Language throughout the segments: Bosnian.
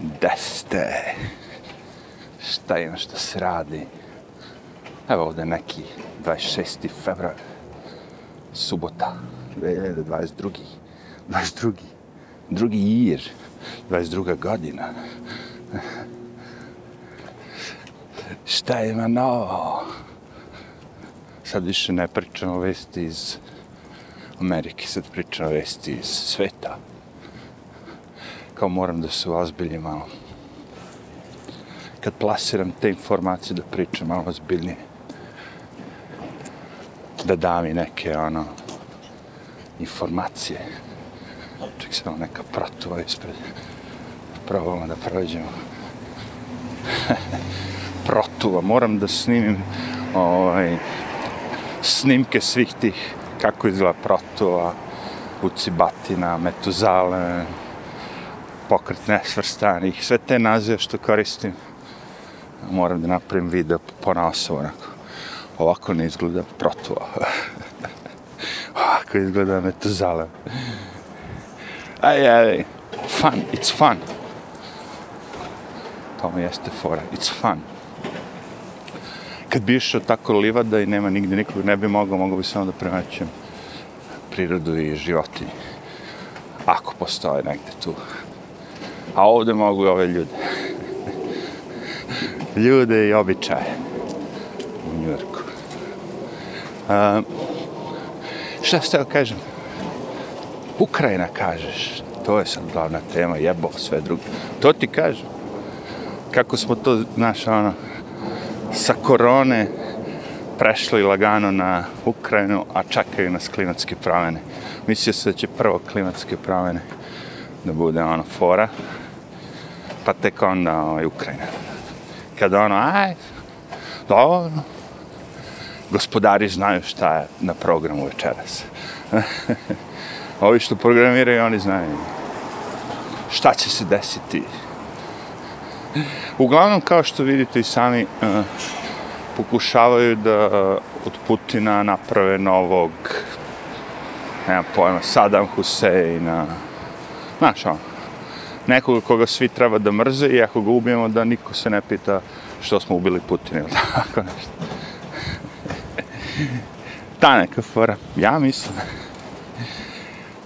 Da ste? Šta ima što se radi? Evo ovde neki 26. februar, subota, e, 2022. 22. Drugi jir, 22. godina. Šta ima novo? Sad više ne pričamo vesti iz Amerike, sad pričamo vesti iz sveta. Kao moram da se ozbiljim malo. Kad plasiram te informacije da pričam malo ozbiljnije. Da dam i neke, ono, informacije. Ček se neka pratuva ispred. Probamo da prođemo. protuva, moram da snimim ovaj, snimke svih tih kako izgleda protuva, ucibatina, metuzale, pokret nesvrstanih, sve te nazive što koristim. Moram da napravim video po nasovu, onako. Ovako ne izgleda protuo. Ovako izgleda metuzale. Aj, aj, fun, it's fun. To mi jeste fora, it's fun kad bi išao tako livada i nema nigde nikog, ne bi mogao, mogao bi samo da premećem prirodu i životinje. Ako postoje negde tu. A ovde mogu i ove ljude. ljude i običaje. U Njurku. Um, šta ste kažem? Ukrajina kažeš. To je sad glavna tema, jebo sve drugo. To ti kažem. Kako smo to, znaš, ono, sa korone prešli lagano na Ukrajinu, a čakaju nas klimatske promjene. Mislio se da će prvo klimatske promjene da bude ono fora, pa tek onda ovaj, Ukrajina. Kada ono, aj, dobro, gospodari znaju šta je na programu večeras. Ovi što programiraju, oni znaju šta će se desiti Uglavnom, kao što vidite i sami, uh, pokušavaju da uh, od Putina naprave novog, nema pojma, Saddam Huseina, znaš ono, nekoga koga svi treba da mrze i ako ga ubijemo da niko se ne pita što smo ubili Putina ili tako nešto. Ta neka fora, ja mislim.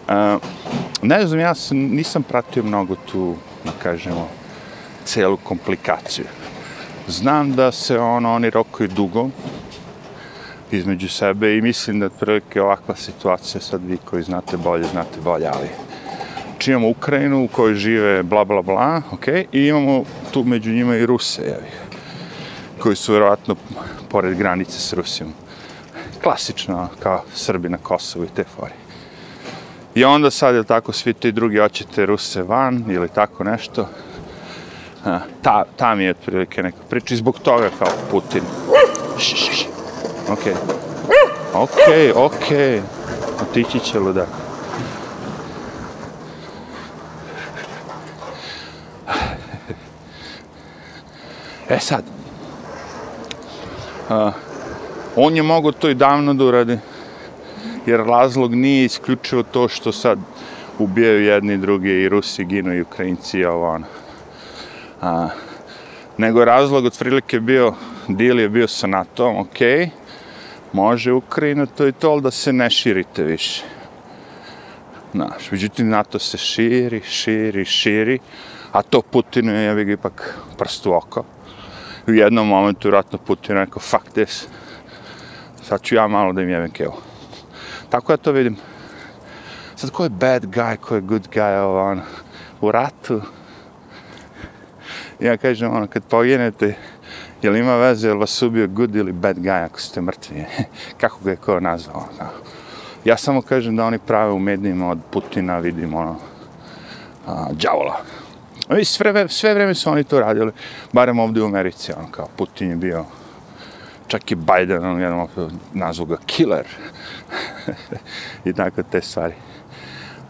Uh, ne znam, ja sam, nisam pratio mnogo tu, da kažemo, celu komplikaciju. Znam da se ono, oni rokuju dugo između sebe i mislim da otprilike ovakva situacija, sad vi koji znate bolje, znate bolje, ali Znači imamo Ukrajinu u kojoj žive bla bla bla, ok, i imamo tu među njima i Ruse, jevi, koji su vjerovatno pored granice s Rusijom. Klasično, kao Srbi na Kosovu i te fori. I onda sad, je tako, svi ti drugi hoćete Ruse van ili tako nešto, ta, ta mi je otprilike neka priča i zbog toga kao Putin. Okej. Ok. Ok, ok. Otići će ludak. E sad. Uh, on je mogao to i davno da uradi. Jer razlog nije isključivo to što sad ubijaju jedni drugi i Rusi ginu i Ukrajinci i ovo ono. A, nego razlog od prilike bio, deal je bio sa NATO-om, ok, može Ukrajina to i to, ali da se ne širite više. Znaš, međutim, NATO se širi, širi, širi, a to Putinu je, ja bih ipak u oko. U jednom momentu, vratno, Putin rekao, fuck this, sad ću ja malo da im jebem kevo. Tako ja to vidim. Sad, ko je bad guy, ko je good guy, ovo, ono, u ratu, ja kažem, ono, kad poginete, je li ima veze, je li vas ubio good ili bad guy ako ste mrtvi? Kako ga je ko nazvao? Ono. Ja samo kažem da oni prave u medijima od Putina, vidimo, ono, a, džavola. I sve, sve vreme su oni to radili, barem ovdje u Americi, ono, kao Putin je bio, čak i Biden, on jednom opet nazvu ga killer. I tako te stvari.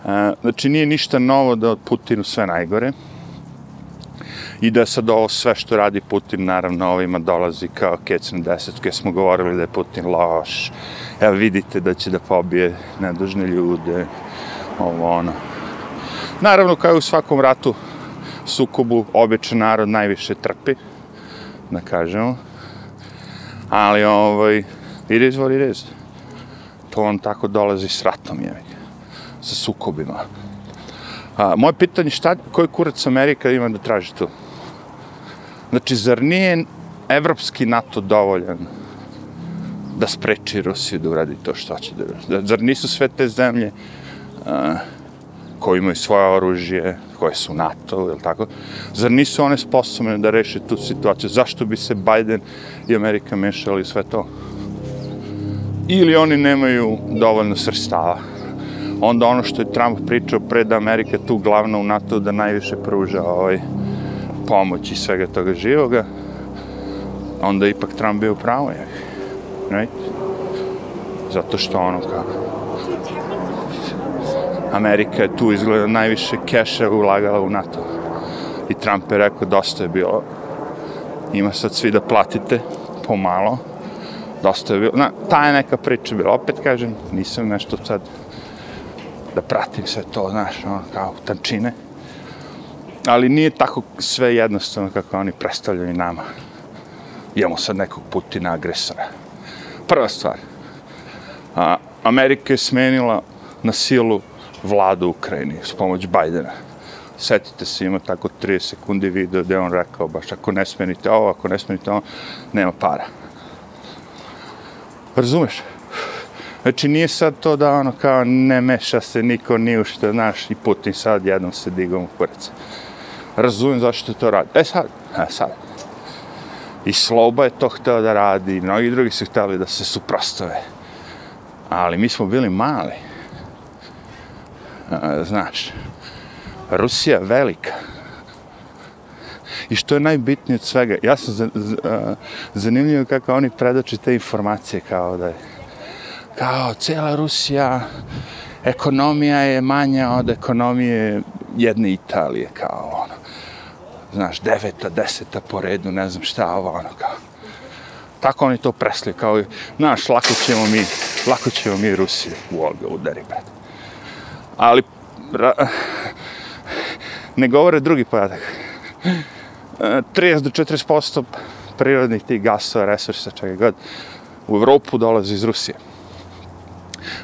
A, znači, nije ništa novo da od Putinu sve najgore i da sad ovo sve što radi Putin, naravno, ovima dolazi kao kec na desetke, smo govorili da je Putin loš, evo vidite da će da pobije nedužne ljude, ovo ono. Naravno, kao u svakom ratu, sukobu običan narod najviše trpi, da kažemo. Ali, ovaj, it is what it is. To on tako dolazi s ratom, je, sa sukobima. A, moje pitanje, šta, koji kurac Amerika ima da traži tu? Znači, zar nije evropski NATO dovoljan da spreči Rusiju da uradi to što će da uradi? Zar nisu sve te zemlje a, koji imaju svoje oružje, koje su NATO, ili tako, zar nisu one sposobne da reše tu situaciju? Zašto bi se Biden i Amerika mešali sve to? Ili oni nemaju dovoljno srstava? Onda ono što je Trump pričao pre da Amerika tu glavna u NATO da najviše pruža ovaj, pomoć i svega toga živoga, onda je ipak Trump bio pravo, je. Right? Zato što ono kao... Amerika je tu izgleda najviše keše ulagala u NATO. I Trump je rekao, dosta je bilo. Ima sad svi da platite, pomalo. Dosta je bilo. Na, ta je neka priča bila. Opet kažem, nisam nešto sad da pratim sve to, znaš, ono, kao tančine ali nije tako sve jednostavno kako oni predstavljaju nama. Imamo sad nekog Putina agresora. Prva stvar, a, Amerika je smenila na silu vladu u Ukrajini s pomoć Bajdena. Setite se, ima tako 30 sekundi video gde on rekao baš ako ne smenite ovo, ako ne smenite ovo, nema para. Razumeš? Znači nije sad to da ono kao ne meša se niko ni u što, znaš, i Putin sad jednom se digao u kurac razumijem zašto to radi. E sad, e sad. I Sloba je to htio da radi, i mnogi drugi su htjeli da se suprostave. Ali mi smo bili mali. Znaš, Rusija velika. I što je najbitnije od svega, ja sam zanimljivo kako oni predoče te informacije kao da je kao cijela Rusija ekonomija je manja od ekonomije jedne Italije kao ono znaš, deveta, deseta po redu, ne znam šta, ovo, ono, kao. Tako oni to presli, kao, znaš, lako ćemo mi, lako ćemo mi Rusiju u olga udari, brate. Ali, ra, ne govore drugi podatak. E, 30 do 40% prirodnih tih gasova, resursa, čega god, u Evropu dolazi iz Rusije.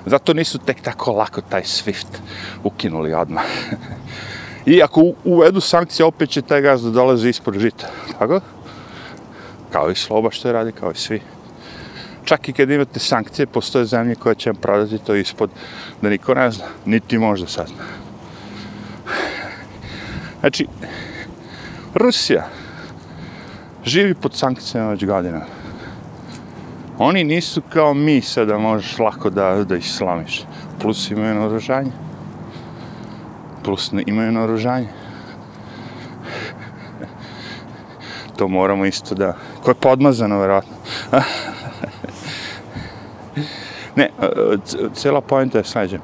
Zato nisu tek tako lako taj SWIFT ukinuli odmah. I ako uvedu sankcije, opet će taj gaz da dolaze ispod žita. Tako? Kao i sloba što je radi, kao i svi. Čak i kad imate sankcije, postoje zemlje koje će vam prodati to ispod, da niko ne zna, niti možda sazna. Znači, Rusija živi pod sankcijama već godina. Oni nisu kao mi sada možeš lako da, da ih slamiš. Plus imaju naoružanje plus imaju naoružanje. To moramo isto da... Ko je podmazano, verovatno ne, e, cela pojenta je slađa.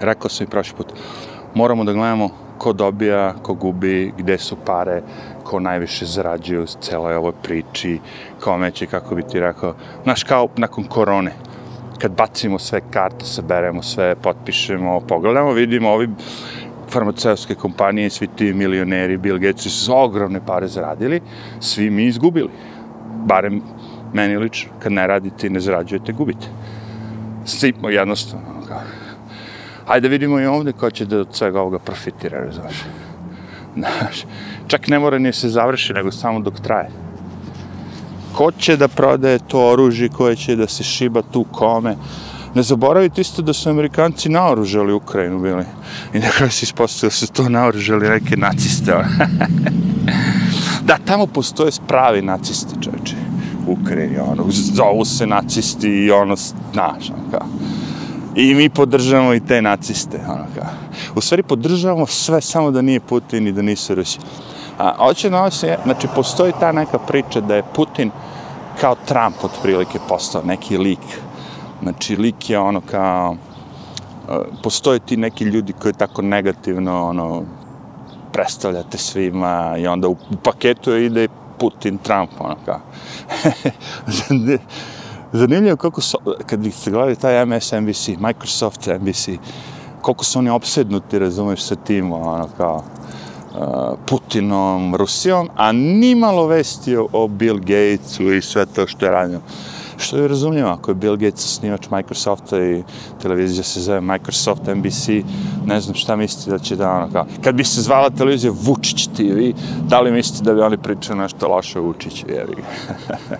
Rekao sam i prošli put. Moramo da gledamo ko dobija, ko gubi, gde su pare, ko najviše zarađuje u celoj ovoj priči, kome će, kako bi ti rekao, znaš, kao nakon korone, kad bacimo sve karte, saberemo sve, potpišemo, pogledamo, vidimo, ovi farmaceutske kompanije, svi ti milioneri, Bill Gates, su ogromne pare zaradili, svi mi izgubili. Barem meni lično, kad ne radite i ne zarađujete, gubite. Sipmo jednostavno. Ono Hajde vidimo i ovde ko će da od svega ovoga profitira, razumiješ. Znaš, čak ne mora ni se završi, nego samo dok traje. Ko će da prodaje to oružje koje će da se šiba tu kome? Ne zaboravite isto da su Amerikanci naoružali Ukrajinu bili. I nekako se ispostavio da su to naoružali neke naciste. Ono. da, tamo postoje pravi nacisti, čovječe. Ukrajini, ono, zovu se nacisti i ono, znaš, ono, kao. I mi podržavamo i te naciste, ono, kao. U stvari podržavamo sve samo da nije Putin i da nisu Rusi. A, hoće na se, znači, postoji ta neka priča da je Putin kao Trump otprilike postao neki lik Znači, lik je ono kao... E, postoje ti neki ljudi koji tako negativno ono, predstavljate svima i onda u, u paketu ide Putin, Trump, ono kao. Zanimljivo kako su, kad se gledali taj MSNBC, Microsoft NBC, koliko su oni obsednuti, razumeš, sa tim, ono kao, eh, Putinom, Rusijom, a nimalo vesti o Bill Gatesu i sve to što je radio. Što je razumljivo, ako je Bill Gates snimač Microsofta i televizija se zove Microsoft NBC, ne znam šta mislite da će da ono kao... Kad bi se zvala televizija Vučić TV, da li mislite da bi oni pričali nešto loše o Vučiću, jevi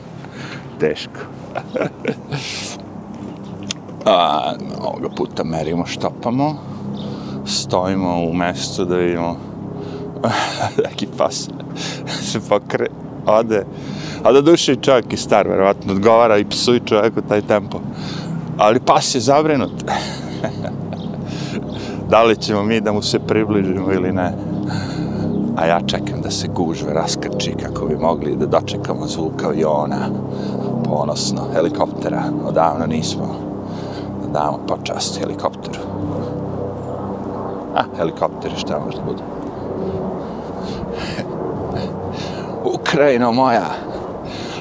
Teško. A, ovoga puta merimo, štopamo, stojimo u mestu da vidimo neki pas se pokre, ode, a da duše i čovjek je star, verovatno odgovara i psuje čovjeku taj tempo. Ali pas je zabrinut. da li ćemo mi da mu se približimo ili ne? A ja čekam da se gužve raskrči kako bi mogli da dočekamo zvuk aviona. Ponosno, helikoptera. Odavno nismo. Da damo počast helikopteru. A, helikopter šta možda bude. Ukrajino moja.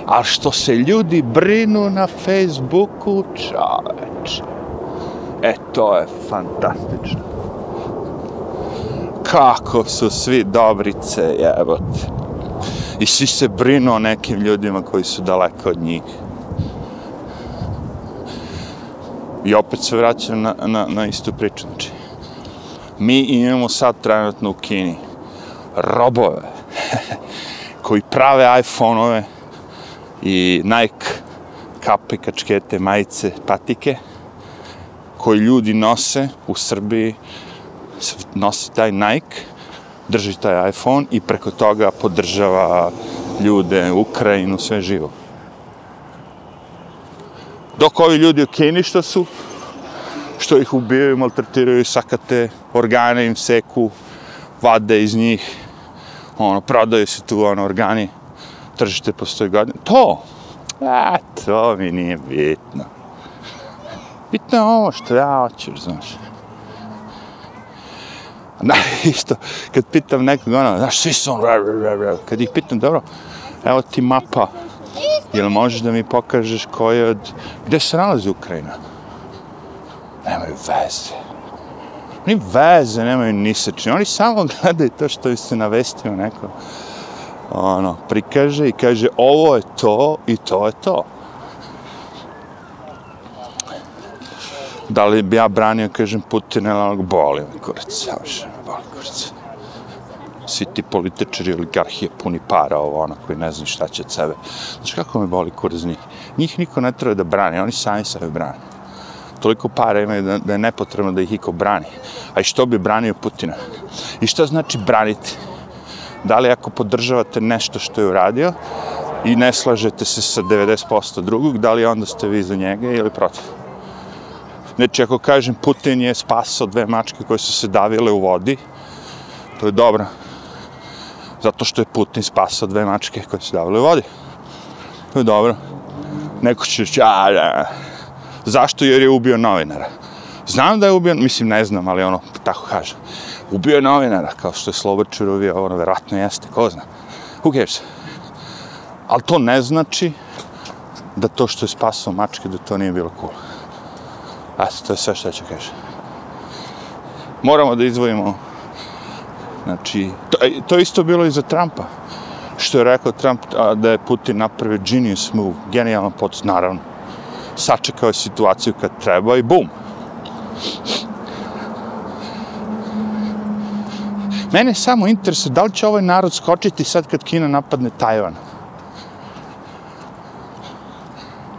A što se ljudi brinu na Facebooku, čoveč. E, to je fantastično. Kako su svi dobrice, jebote. I svi se brinu o nekim ljudima koji su daleko od njih. I opet se vraćam na, na, na istu priču. Znači, mi imamo sad trenutno u Kini robove koji prave iPhone-ove i Nike kape, kačkete, majice, patike koji ljudi nose u Srbiji nosi taj Nike drži taj iPhone i preko toga podržava ljude, Ukrajinu, sve živo. Dok ovi ljudi u Kini što su, što ih ubijaju, maltretiraju, sakate, organe im seku, vade iz njih, ono, prodaju se tu, ono, organi, tržište postoji godine. To! A, to mi nije bitno. Bitno je ovo što ja hoću, znaš. Na, isto, kad pitam nekog, ono, znaš, svi su on, kad ih pitam, dobro, evo ti mapa, jel možeš da mi pokažeš koje od, gde se nalazi Ukrajina? Nemaju veze. Oni veze nemaju ni sa. Oni samo gledaju to što se navestio neko. Ono, prikaže i kaže ovo je to i to je to. Da li bi ja branio, kažem, Putin ili onog boli me kurac, savršeno, boli kurac. Svi ti političari, oligarhije, puni para, ovo, ono, koji ne znaju šta će od sebe. Znači, kako me boli kurac njih? Njih niko ne treba da brani, oni sami sebe brani toliko para imaju da, da je nepotrebno da ih iko brani. A i što bi branio Putina? I šta znači braniti? Da li ako podržavate nešto što je uradio i ne slažete se sa 90% drugog, da li onda ste vi za njega ili protiv? Znači, ako kažem Putin je spasao dve mačke koje su se davile u vodi, to je dobro. Zato što je Putin spasao dve mačke koje su se davile u vodi. To je dobro. Neko će reći, a, Zašto? Jer je ubio novinara. Znam da je ubio, mislim ne znam, ali ono, tako kaže. Ubio je novinara, kao što je Slobočar ubio, ono, verovatno jeste, ko zna. Who cares? Ali to ne znači da to što je spasao mačke, da to nije bilo cool. A to je sve što ću kažem. Moramo da izvojimo, znači, to, e, to isto bilo i za Trumpa. Što je rekao Trump a, da je Putin napravio genius move, genijalan potez, naravno sačekao je situaciju kad treba i bum. Mene samo interesuje da li će ovaj narod skočiti sad kad Kina napadne Tajvan.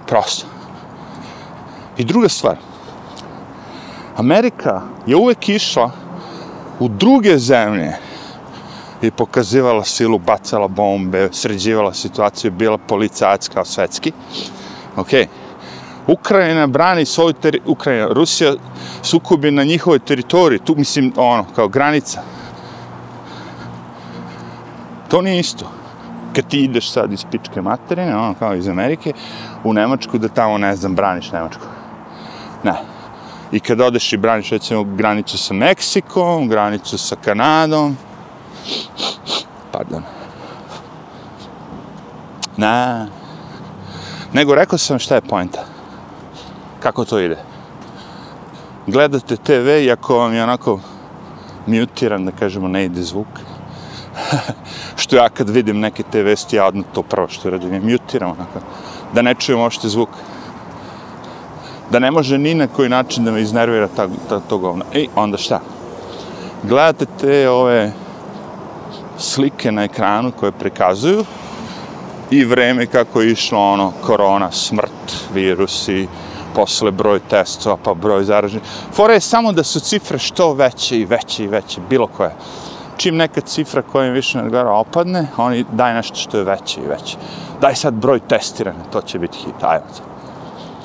Prosto. I druga stvar. Amerika je uvek išla u druge zemlje i pokazivala silu, bacala bombe, sređivala situaciju, bila policajac kao svetski. Okej. Okay. Ukrajina brani svoju teritoriju, Ukrajina, Rusija sukobi na njihovoj teritoriji, tu mislim, ono, kao granica. To nije isto. Kad ti ideš sad iz pičke materine, ono, kao iz Amerike, u Nemačku, da tamo, ne znam, braniš Nemačku. Ne. I kad odeš i braniš, recimo, granicu sa Meksikom, granicu sa Kanadom, pardon. Ne. Nego rekao sam šta je pojenta kako to ide. Gledate TV i ako vam je onako mutiran, da kažemo, ne ide zvuk, što ja kad vidim neke te vesti, ja odmah to prvo što radim, je mutiram, onako, da ne čujem uopšte zvuk. Da ne može ni na koji način da me iznervira ta, ta, to govno. I onda šta? Gledate te ove slike na ekranu koje prikazuju i vreme kako je išlo ono, korona, smrt, virusi, posle broj testova, pa broj zaraženih. Fora je samo da su cifre što veće i veće i veće, bilo koje. Čim neka cifra koja im više nadgara opadne, oni daj nešto što je veće i veće. Daj sad broj testirane, to će biti hit, ajmo sad.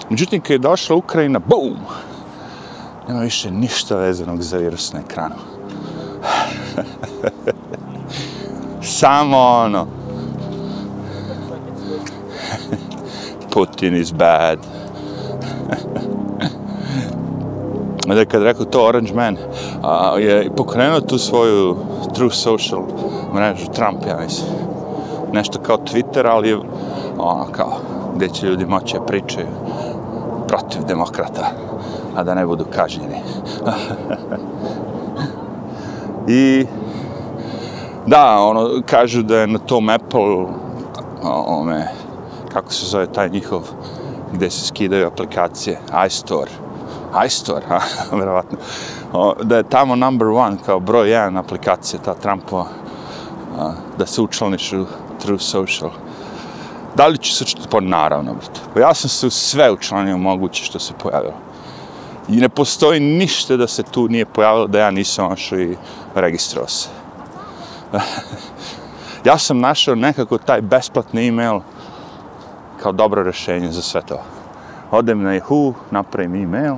Međutim, kad je došla Ukrajina, BOOM! Nema više ništa vezanog za virus na ekranu. Samo ono. Putin is bad da kad rekao to Orange Man, a, je pokrenuo tu svoju True Social mrežu, Trump, ja mislim. Nešto kao Twitter, ali je ono kao, gdje će ljudi moći da pričaju protiv demokrata, a da ne budu kažnjeni. I da, ono, kažu da je na tom Apple, ome, kako se zove taj njihov, gdje se skidaju aplikacije, iStore, iStore, ha, verovatno, da je tamo number one, kao broj jedan aplikacija, ta Trumpova, da se učlaniš u True Social. Da li će se učiti? Pa naravno, brate. Pa ja sam se u sve učlanio moguće što se pojavilo. I ne postoji ništa da se tu nije pojavilo da ja nisam našao i registrovao se. ja sam našao nekako taj besplatni e-mail kao dobro rešenje za sve to. Odem na Yahoo, napravim e-mail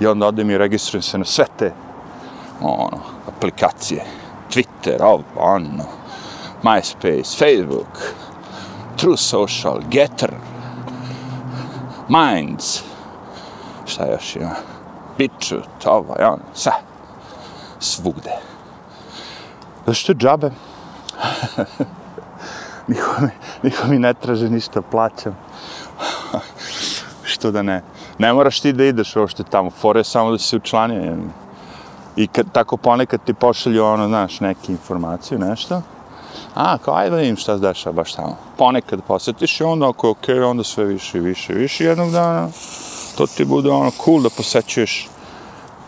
i onda odem i registrujem se na sve te ono, aplikacije. Twitter, ovo, ono, MySpace, Facebook, True Social, Getter, Minds, šta još ima, BitChute, ovo, ono, sve, svugde. Zašto džabe? niko, mi, niko mi ne traže ništa, plaćam. Što da ne? Ne moraš ti da ideš uopšte tamo, fore samo da se učlanio. I kad, tako ponekad ti pošalju ono, znaš, neke informacije, nešto. A, kao ajde da vidim šta se dešava baš tamo. Ponekad posjetiš i onda ako je okej, okay, onda sve više i više i više jednog dana. To ti bude ono cool da posećuješ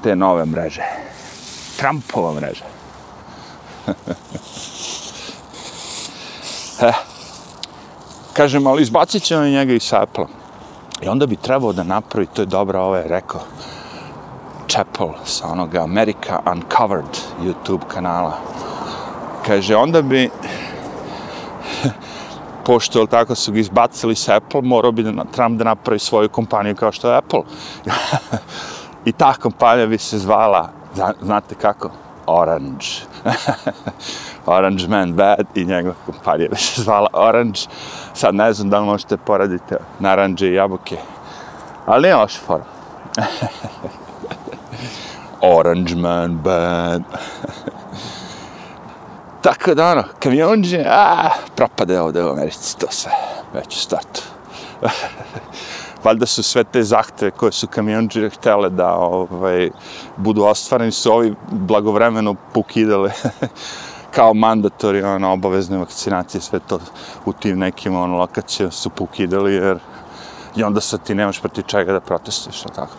te nove mreže. Trumpova mreža. eh, kažem, ali izbacit ćemo njega iz sapla. I onda bi trebao da napravi, to je dobro, ovo ovaj je rekao, Chapel sa onoga America Uncovered YouTube kanala. Kaže, onda bi, pošto je tako su ga izbacili sa Apple, morao bi da, Trump da napravi svoju kompaniju kao što je Apple. I ta kompanija bi se zvala, znate kako? Orange. Orange Man Bad i njegova kompanija bi se zvala Orange. Sad ne znam da li možete poraditi naranđe i jabuke. Ali nije loša forma. Orange Man Bad. Tako da ono, kamionđe, a, propade ovde u Americi, to sve, već u startu. Valjda su sve te zahteve koje su kamionđe htele da ovaj, budu ostvareni, su ovi blagovremeno pukidale kao mandatori, ono, obavezne vakcinacije, sve to u tim nekim ono, lokacijama su pukidali, jer i onda sad ti nemaš proti čega da protestuješ, tako.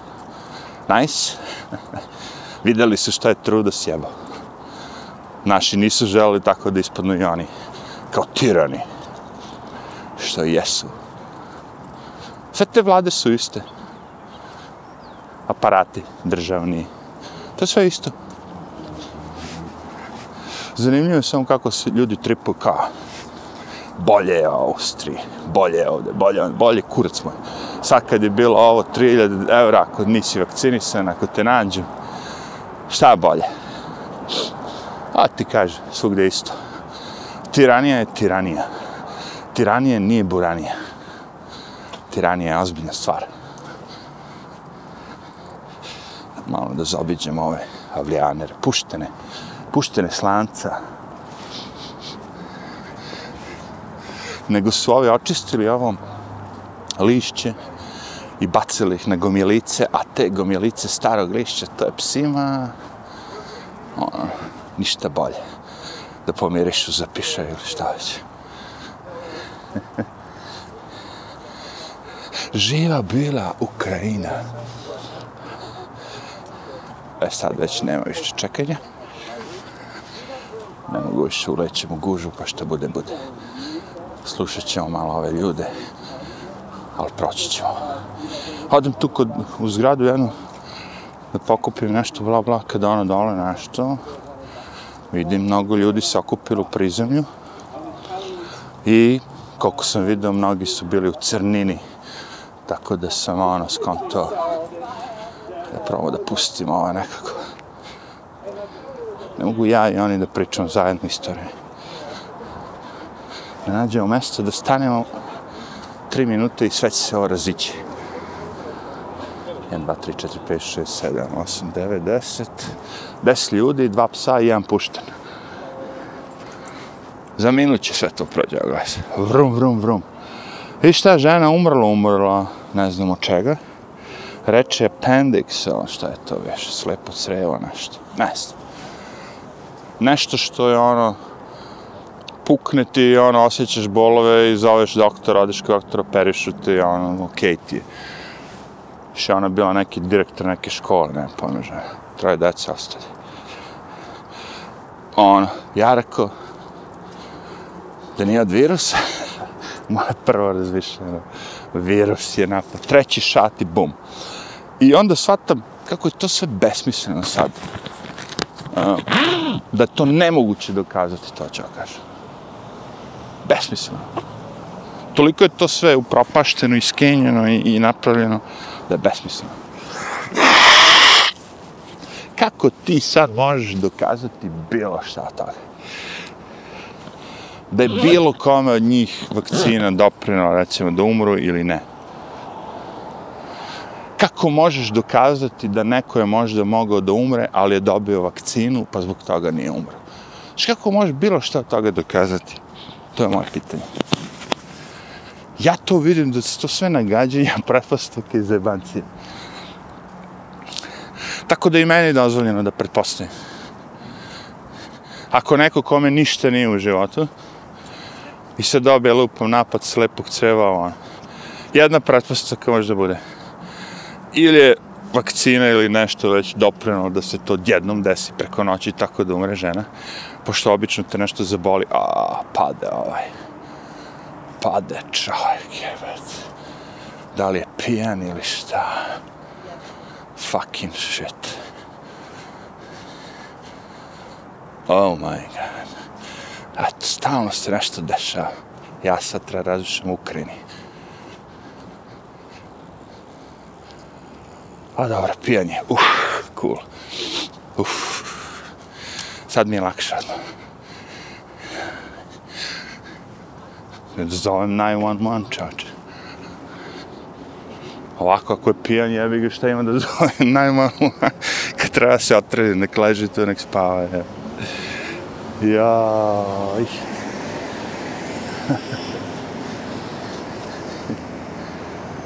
Nice. Videli su šta je truda sjebao naši nisu želeli tako da ispadnu i oni kao tirani što jesu sve te vlade su iste aparati državni to je sve isto zanimljivo je samo kako se ljudi tripuju kao bolje je Austriji, bolje je ovde, bolje, bolje kurac moj. Sad kad je bilo ovo 3000 eura, ako nisi vakcinisan, ako te nađem, šta bolje? A ti kaže, svugde isto. Tiranija je tiranija. Tiranija nije buranija. Tiranija je ozbiljna stvar. Malo da zaobiđemo ove avlijanere, puštene, puštene slanca. Nego su ovi očistili ovom lišće i bacili ih na gomilice, a te gomilice starog lišća, to je psima, ono, ništa bolje. da pomirišu, zapiše ili šta već. Živa bila Ukrajina. E sad već nema više čekanja. Ne mogu više ulećem u gužu, pa što bude, bude. Slušat ćemo malo ove ljude, ali proći ćemo. Odem tu kod, u zgradu jednu, da pokupim nešto, bla, bla, kada ono dole nešto, vidim mnogo ljudi se okupilo u prizemlju i koliko sam vidio, mnogi su bili u crnini, tako da sam ono skonto da probamo da pustim ovo nekako. Ne mogu ja i oni da pričam zajedno istorije. Da nađemo mjesto da stanemo tri minute i sve će se ovo razići. 1, 2, 3, 4, 5, 6, 7, 8, 9, 10. 10 ljudi, dva psa i jedan pušten. Za minut će sve to prođe, gledaj se. Vrum, vrum, vrum. I šta, žena umrla, umrla, ne znam od čega. Reče appendix, ono šta je to veš, slepo crevo nešto. Ne znam. Nešto što je ono, pukne ti, ono, osjećaš bolove i zoveš doktora, odeš kod doktora, perišu ti, ono, okej okay ti je. Še ona bila neki direktor neke škole, ne pomeže. Troje dece ostali. Ono, ja rekao, da nije od virusa, moje prvo razmišljeno, virus je napad, treći šat i bum. I onda shvatam kako je to sve besmisleno sad. Da to nemoguće dokazati, to ću kažem. Besmisleno. Toliko je to sve upropašteno, iskenjeno i, i napravljeno da je besmisleno. Kako ti sad možeš dokazati bilo šta toga? Da je bilo kome od njih vakcina doprinala, recimo, da umru ili ne? Kako možeš dokazati da neko je možda mogao da umre, ali je dobio vakcinu, pa zbog toga nije umro? Znači, kako možeš bilo šta od toga dokazati? To je moje pitanje. Ja to vidim da se to sve nagađanja pretpostavke iz zebancije. Tako da i meni je dozvoljeno da pretpostavim. Ako neko kome ništa nije u životu i se dobije lupom napad slepog creva, ono, jedna pretpostavka može da bude. Ili je vakcina ili nešto već dopreno da se to jednom desi preko noći tako da umre žena, pošto obično te nešto zaboli, a pade ovaj. Pade čovjek, jebet. Da li je pijan ili šta? Fucking shit. Oh my god. Eto, stalno se nešto dešava. Ja sad treba različiti u Ukrajini. Pa dobro, pijanje. Uf, cool. Uf. Sad mi je lakše. Zovem 911, čače. Ovako, ako je pijan, jebi ga šta ima da zovem 911. Kad treba se otredi, nek leži tu, nek spava. Je. Jaj.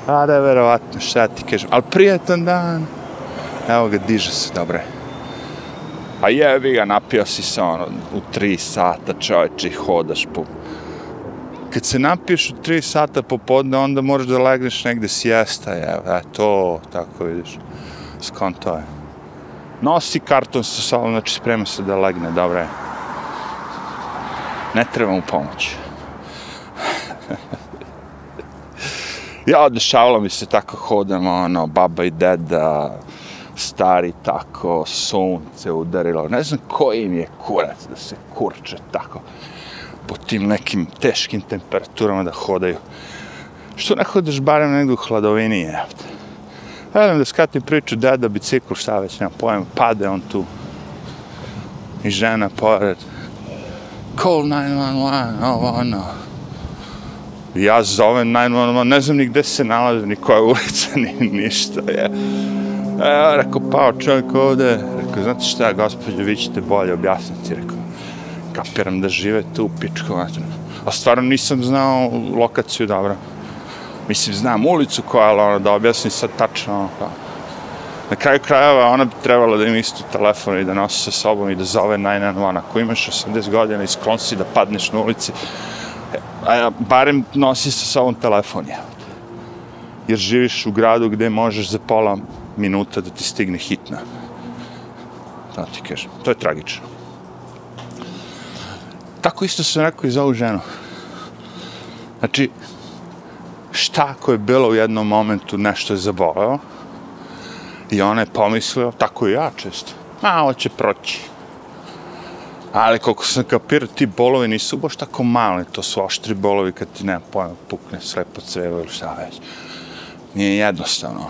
A da je verovatno, šta ti kažem. Ali prijetan dan. Evo ga, diže se, dobre. A jebi ga, napio si se ono, u tri sata čovječe i hodaš po... Kad se napiješ u tri sata popodne, onda moraš da legneš negde sjesta, je, e, to, tako vidiš. Skonto je. Nosi karton sa sobom, znači sprema se da legne, dobro je. Ne treba mu pomoći. ja, dešavalo mi se tako hodam, ono, baba i deda, stari tako, sunce udarilo, ne znam koji im je kurac da se kurče tako po tim nekim teškim temperaturama da hodaju. Što ne hodeš barem negdje u hladovini, je. Gledam da skatim priču, deda, bicikl, šta već, nema pojma, pade on tu. I žena pored. Call 911, ovo, ono ja zovem najnormalno, ne znam ni gde se nalazi, ni koja ulica, ni ništa, je. E, rekao, pao čovjek ovde, rekao, znate šta, gospođo, vi ćete bolje objasniti, rekao, kapiram da žive tu u pičku, znači. A stvarno nisam znao lokaciju, dobro. Mislim, znam ulicu koja, ali ono, da objasnim sad tačno, ono, pa. Na kraju krajeva ona bi trebala da ima isto telefon i da nosi sa sobom i da zove 911. Ako imaš 80 godina i sklon si da padneš na ulici, a barem nosi sa sobom telefon, je. Jer živiš u gradu gde možeš za pola minuta da ti stigne hitna. Da ti kažem, to je tragično. Tako isto sam rekao i za ovu ženu. Znači, šta ako je bilo u jednom momentu nešto je zaboleo i ona je pomislila, tako i ja često, a, ovo će proći. Ali koliko sam kapirao, ti bolovi nisu baš tako mali, to su oštri bolovi kad ti nema pojma, pukne slepo crevo ili šta već. Nije jednostavno.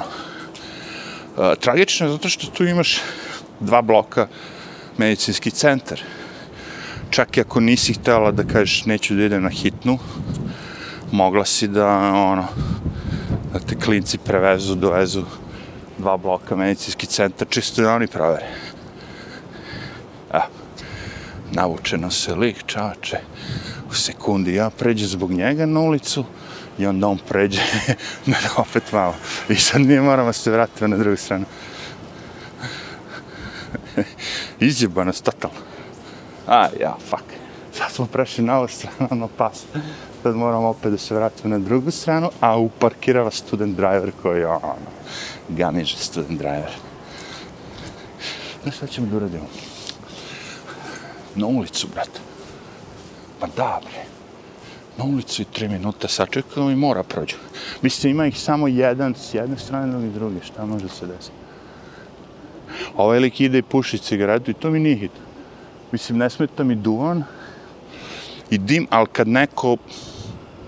E, tragično je zato što tu imaš dva bloka medicinski centar. Čak i ako nisi htjela da kažeš neću da idem na hitnu, mogla si da, ono, da te klinci prevezu, dovezu dva bloka medicinski centar, čisto da oni provere. Evo, navučeno se lik, čače, u sekundi ja pređem zbog njega na ulicu i onda on pređe na opet malo. I sad mi moramo se vratiti na drugu stranu. Izjebano, totalno. A, ja, fuck. Sad smo prešli na ovu stranu, ono pas sad moramo opet da se vratimo na drugu stranu, a uparkirava student driver koji je ono, gamiže student driver. Znaš šta ćemo da uradimo? Na ulicu, brate. Pa da, bre. Na ulicu i tri minuta sačekao i mora prođu. Mislim, ima ih samo jedan s jedne strane, ili druge, Šta može se desiti? Ovaj lik ide i puši cigaretu i to mi nije hit. Mislim, ne smeta mi duvan, i dim, ali kad neko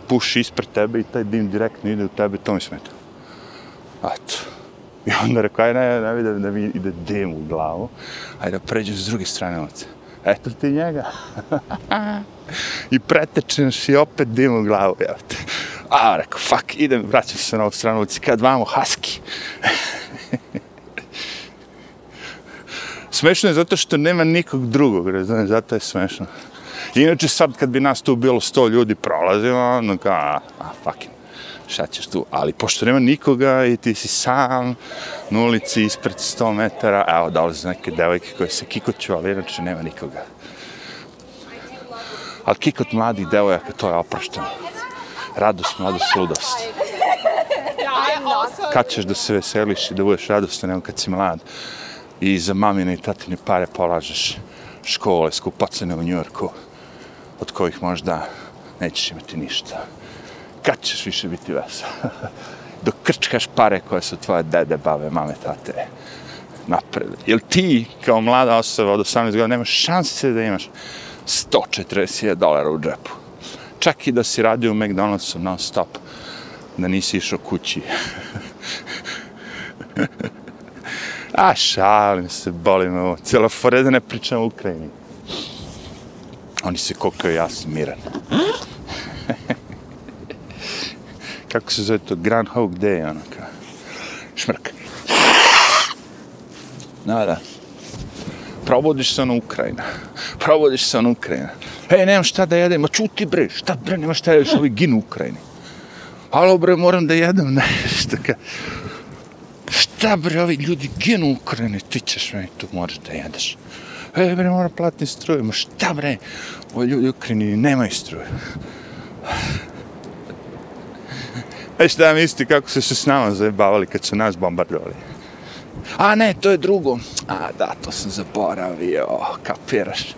puši ispred tebe i taj dim direktno ide u tebe, to mi smeta. Eto. I onda rekao, aj ne, ne vidim da mi ide dim u glavu, ajde da pređem s druge strane ulice. Eto ti njega. I pretečeš i opet dim u glavu, evo te. A, rekao, fuck, idem, vraćam se na ovu stranu ulici, kad vamo, husky. smešno je zato što nema nikog drugog, razumiješ, zato je smešno. Inače sad kad bi nas tu bilo sto ljudi prolazilo, ono kao, a, a fucking, šta ćeš tu? Ali pošto nema nikoga i ti si sam na ulici ispred 100 metara, evo dolaze neke devojke koje se kikoću, ali inače nema nikoga. Ali kikot mladih devojaka, to je oprošteno. Radost, mladost, ludost. Kad ćeš da se veseliš i da budeš radostan, nego kad si mlad i za mamine i tatine pare polažeš škole, skupacene u Njujorku od kojih možda nećeš imati ništa. Kad ćeš više biti vesel? Dok krčkaš pare koje su tvoje dede, babe, mame, tate napred. Jel ti, kao mlada osoba od 18 godina, nemaš šanse da imaš 140 dolara u džepu? Čak i da si radio u McDonald'su non stop, da nisi išao kući. A šalim se, boli me ovo. Cijelo fore da ne pričam u Ukrajini. Oni se kokaju, ja sam miran. Kako se zove to? Grand Hawk Day, ono kao. Šmrk. Da, da. Probodiš se na Ukrajina. Probodiš se na Ukrajina. Ej, nemam šta da jedem. Ma čuti bre, šta bre, nema šta da jedeš, ovi ginu Ukrajini. Alo bre, moram da jedem nešto. Ka... Šta bre, ovi ljudi ginu Ukrajini, ti ćeš meni tu moraš da jedeš Ej bre, mora platiti struju, ma šta bre, ovi ljudi Ukrajini nemaju struje. E šta misli kako su se s nama zajebavali kad su nas bombardovali? A ne, to je drugo. A da, to sam zaboravio, kapiraš.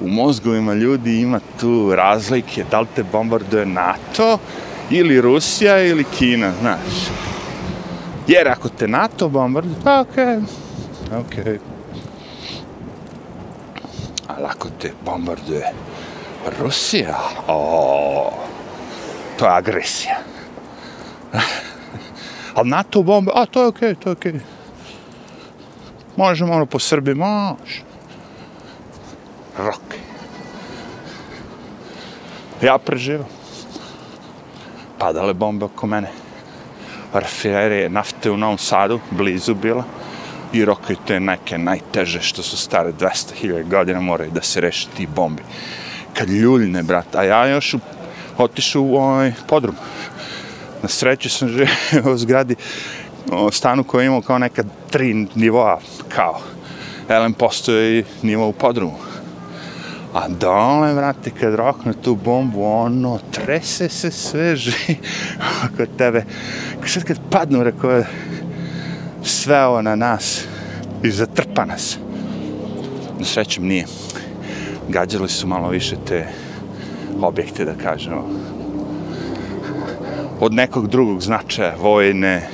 U mozgovima ljudi ima tu razlike, da li te bombarduje NATO ili Rusija ili Kina, znaš. Jer ako te NATO bombarduje, pa okej, okay. okej. Okay ali ako te bombarduje Rusija, o, to je agresija. ali NATO bombe, a to je okej, okay, to je okej. Okay. Možemo ono po Srbiji, može. Rok. Ja preživam. Padale bombe oko mene. Rafinerije nafte u Novom Sadu, blizu bila i rokaju te neke najteže što su stare 200.000 godina moraju da se reši ti bombi. Kad ljuljne, brat, a ja još otišu u ovaj podrum. Na sreću sam živio u zgradi o, stanu koji imao kao neka tri nivoa, kao. Elem postoje i nivo u podrumu. A dole, vrate, kad rokne tu bombu, ono, trese se sve živi oko tebe. Sad kad padnu, rekao, sve ovo na nas i zatrpa nas. Na srećem nije. Gađali su malo više te objekte, da kažemo. Od nekog drugog značaja, vojne,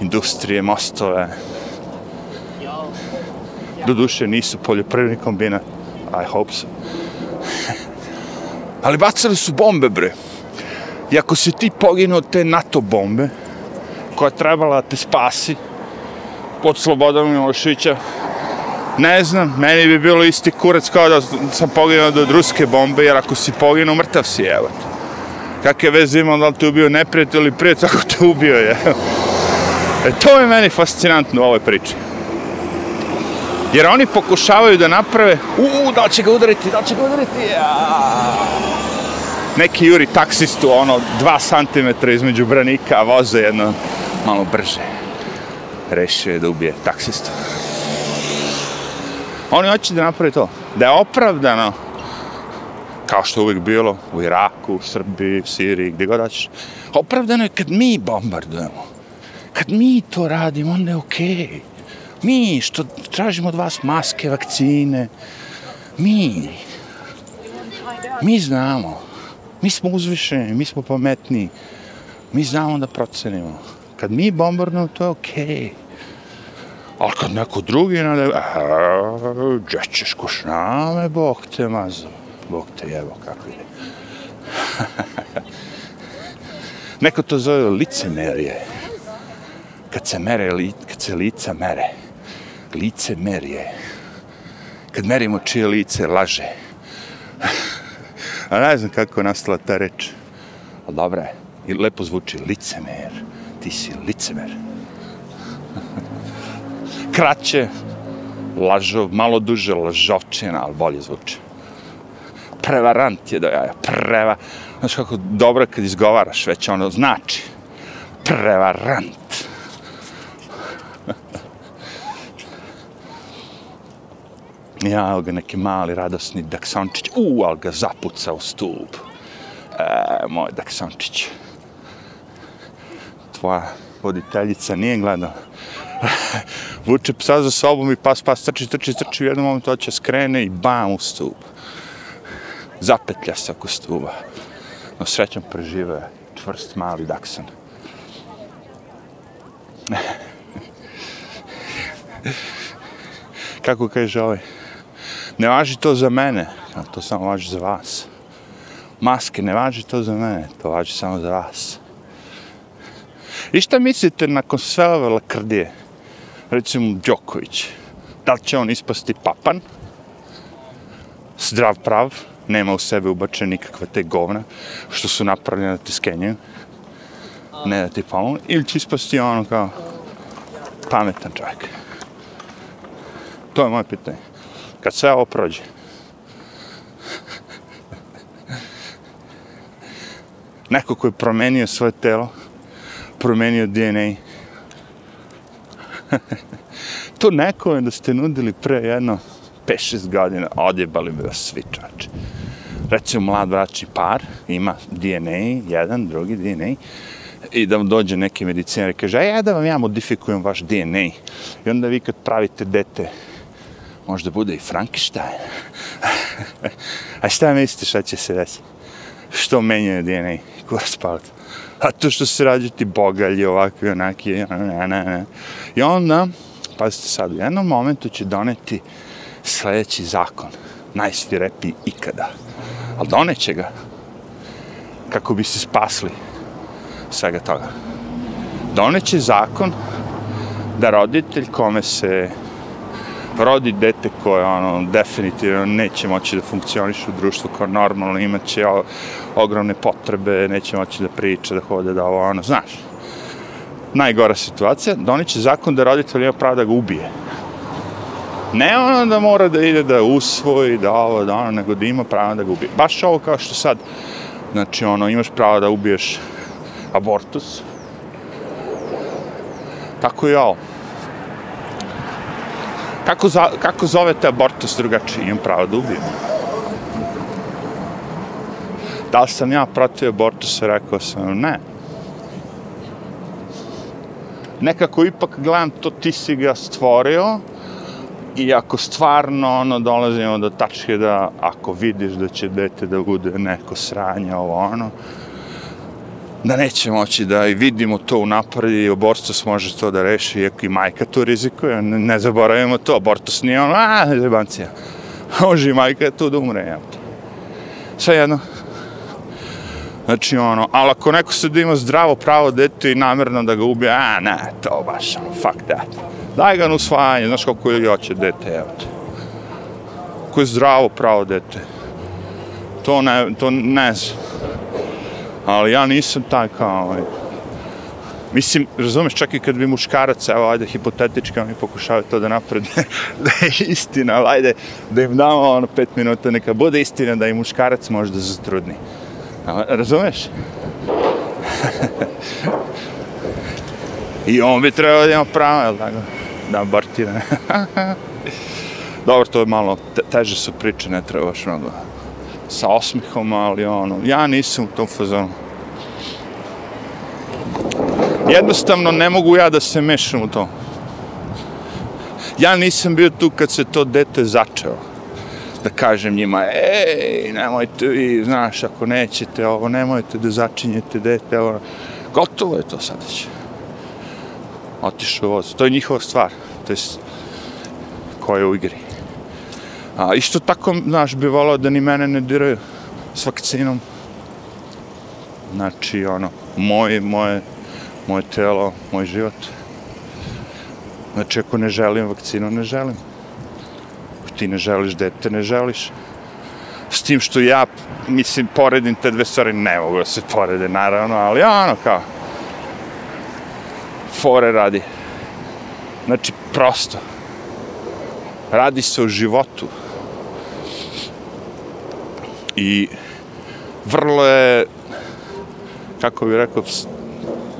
industrije, mostove. Doduše nisu poljoprivredni kombinat, I hope so. Ali bacali su bombe, bre. I ako si ti poginuo te NATO bombe, koja trebala da te spasi, pod Slobodanom Miloševića, ne znam, meni bi bilo isti kurac kao da sam poginuo od ruske bombe, jer ako si poginuo, mrtav si, evo. Kakve veze ima, da li te ubio neprijatelj ili prijatelj, ako te ubio je. E, to je meni fascinantno u ovoj priči. Jer oni pokušavaju da naprave, uuu, da će ga udariti, da će ga udariti, ja. Neki juri taksistu, ono, dva santimetra između branika, a voze jedno malo brže. Rešio je da ubije taksistu. Oni hoće da naprave to. Da je opravdano, kao što uvijek bilo, u Iraku, u Srbiji, u Siriji, gdje god daćeš. Opravdano je kad mi bombardujemo. Kad mi to radimo, onda je okej. Okay. Mi, što tražimo od vas maske, vakcine, mi, mi znamo, mi smo uzvišeni, mi smo pametni, mi znamo da procenimo. Kad mi bombardujemo, to je okej. Okay. Ali kad neko drugi nade, gdje ćeš kuš name, bok te mazo, Bog te jebo, kako ide. neko to zove licemerje. Kad se mere, kad se lica mere lice merje. Kad merimo čije lice, laže. A ne znam kako je nastala ta reč. Ali dobra je. I lepo zvuči licemer. Ti si licemer. Kraće, lažov, malo duže lažovčina, ali bolje zvuči. Prevarant je do jaja. Preva... Znaš kako dobro kad izgovaraš, već ono znači. Prevarant. Ja, evo ga neki mali radosni daksončić. U, ali ga zapuca u stup. E, moj daksončić. Tvoja voditeljica nije gledala. Vuče psa za sobom i pas, pas, trči, trči, trči. U jednom momentu hoće skrene i bam u stup. Zapetlja se oko stuba. No srećom prežive čvrst mali daksan. Kako kaže ovaj? Ne važi to za mene, to samo važi za vas. Maske ne važi to za mene, to važi samo za vas. I šta mislite nakon sve ove lakrdije? Recimo Đoković. Da li će on ispasti papan? Zdrav prav? Nema u sebe ubačene nikakve te govna što su napravljene da te skenjaju? Ne da ti pomogu? Ili će ispasti ono kao pametan čovjek? To je moje pitanje kad sve ovo prođe. Neko koji je promenio svoje telo, promenio DNA. to neko je da ste nudili pre jedno 5-6 godina, odjebali bi vas svi čače. Recimo, mlad vračni par ima DNA, jedan, drugi DNA, i da vam dođe neki medicinar i kaže, e, ja da vam ja modifikujem vaš DNA. I onda vi kad pravite dete, možda bude i Frankenstein. A šta mislite šta će se desiti? Što menjaju DNA? Kurac spavati? A to što se rađu ti bogalji, ovakvi, onaki, ne, ne, ne. I onda, pazite sad, u jednom momentu će doneti sljedeći zakon, najsvirepiji ikada. Ali doneće ga, kako bi se spasli svega toga. Doneće zakon da roditelj kome se rodi dete koje ono, definitivno neće moći da funkcioniše u društvu kao normalno, imaće ogromne potrebe, neće moći da priča, da hode, da ovo, ono, znaš. Najgora situacija, doniće zakon da roditelj ima pravo da ga ubije. Ne ono da mora da ide da usvoji, da ovo, da ono, nego da ima pravo da ga ubije. Baš ovo kao što sad, znači ono, imaš pravo da ubiješ abortus, Tako i ovo. Kako, za, kako zovete abortus drugačije? Imam pravo da ubijem. Da li sam ja protiv abortusa? Rekao sam, ne. Nekako ipak gledam to, ti si ga stvorio, I ako stvarno ono dolazimo do tačke da ako vidiš da će dete da bude neko sranje ovo ono, da neće moći da i vidimo to u napredi i abortus može to da reši, iako i majka to rizikuje, ne, ne zaboravimo to, abortus nije ono, a, zebancija. Može i majka tu da umre, ja. Sve jedno. Znači, ono, ali ako neko se da ima zdravo pravo dete i namjerno da ga ubije, a, ne, to baš, ono, fuck that. Daj ga na usvajanje, znaš kako je joće dete, evo te. Ko je zdravo pravo dete. To ne, to ne znam. Ali ja nisam taj kao, ovaj. Mislim, razumeš, čak i kad bi muškarac, evo, ajde, hipotetički, oni pokušavaju to da naprede, da je istina, ali ajde, da im damo ono pet minuta, neka bude istina da i muškarac može da zatrudni. Razumeš? I on bi trebao da ima pravo, jel tako? Da abortira. Dobro, to je malo, te, teže su priče, ne treba baš mnogo sa osmihom, ali ono, ja nisam u tom fazonu. Jednostavno ne mogu ja da se mešam u to. Ja nisam bio tu kad se to dete začeo. Da kažem njima, ej, nemojte vi, znaš, ako nećete ovo, nemojte da začinjete dete, ovo. Gotovo je to sad će. Otišao voz. To je njihova stvar. To je koja je u igri. A isto tako, znaš, bi volao da ni mene ne diraju s vakcinom. Znači, ono, moje, moje, moje telo, moj život. Znači, ako ne želim vakcinu, ne želim. Ako ti ne želiš dete, ne želiš. S tim što ja, mislim, poredim te dve stvari, ne mogu da se porede, naravno, ali ono, kao, fore radi. Znači, prosto. Radi se o životu. I vrlo je, kako bih rekao,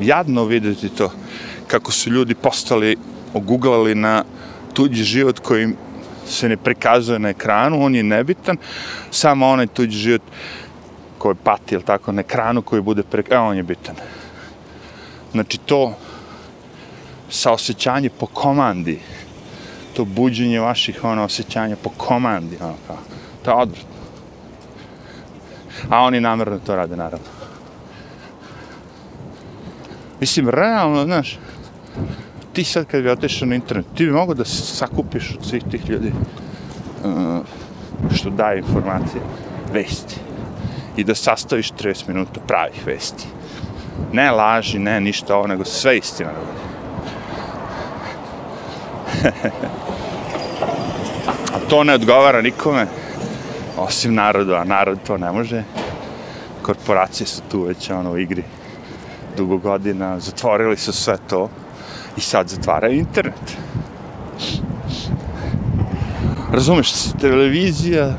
jadno vidjeti to, kako su ljudi postali, oguglali na tuđi život koji se ne prikazuje na ekranu, on je nebitan, samo onaj tuđi život koji pati, ili tako, na ekranu koji bude prikazan, e, on je bitan. Znači to, saosećanje po komandi, to buđenje vaših ono, osjećanja po komandi, ono, kao, to je odvratno. A oni namjerno to rade, naravno. Mislim, realno, znaš, ti sad kad bi otešao na internet, ti bi mogo da sakupiš od svih tih ljudi uh, što daje informacije, vesti. I da sastaviš 30 minuta pravih vesti. Ne laži, ne ništa ovo, nego sve istina. a to ne odgovara nikome, osim narodu, a narod to ne može. Korporacije su tu već ono, u igri dugo godina, zatvorili su sve to i sad zatvaraju internet. Razumeš, televizija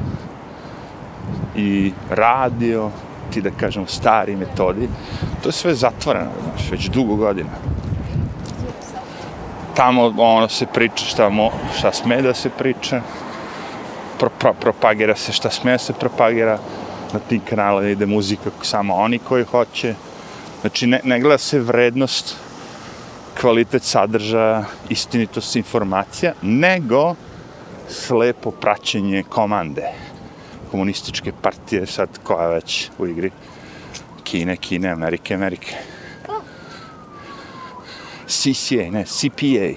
i radio, ti da kažem stari metodi, to je sve zatvoreno, znaš, već dugo godina tamo ono se priča šta, mo, šta sme da se priča, pro, pro, propagira se šta sme da se propagira, na tim kanalima ide muzika samo oni koji hoće. Znači, ne, ne gleda se vrednost, kvalitet sadržaja, istinitost informacija, nego slepo praćenje komande komunističke partije, sad koja već u igri Kine, Kine, Amerike, Amerike. CCA, ne, CPA,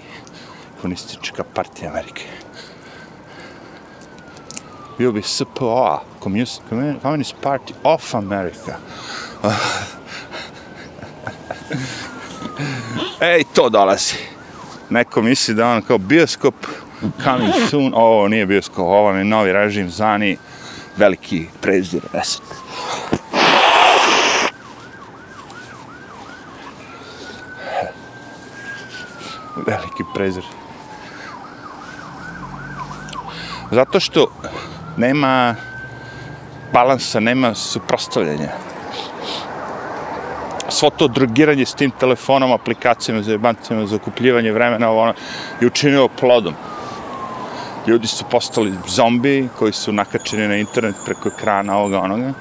komunistička partija Amerike. Bio bi SPA, Communist Party of America. Ej, to dolazi. Neko misli da on kao bioskop coming soon. Ovo nije bioskop, ovo je novi režim zani veliki prezir. Eset. Veliki prezir. Zato što nema balansa, nema suprostavljanja. svo to drogiranje s tim telefonom, aplikacijama za jebancima, za okupljivanje vremena, ovo ono, je učinilo plodom. Ljudi su postali zombi koji su nakačeni na internet preko ekrana ovoga onoga.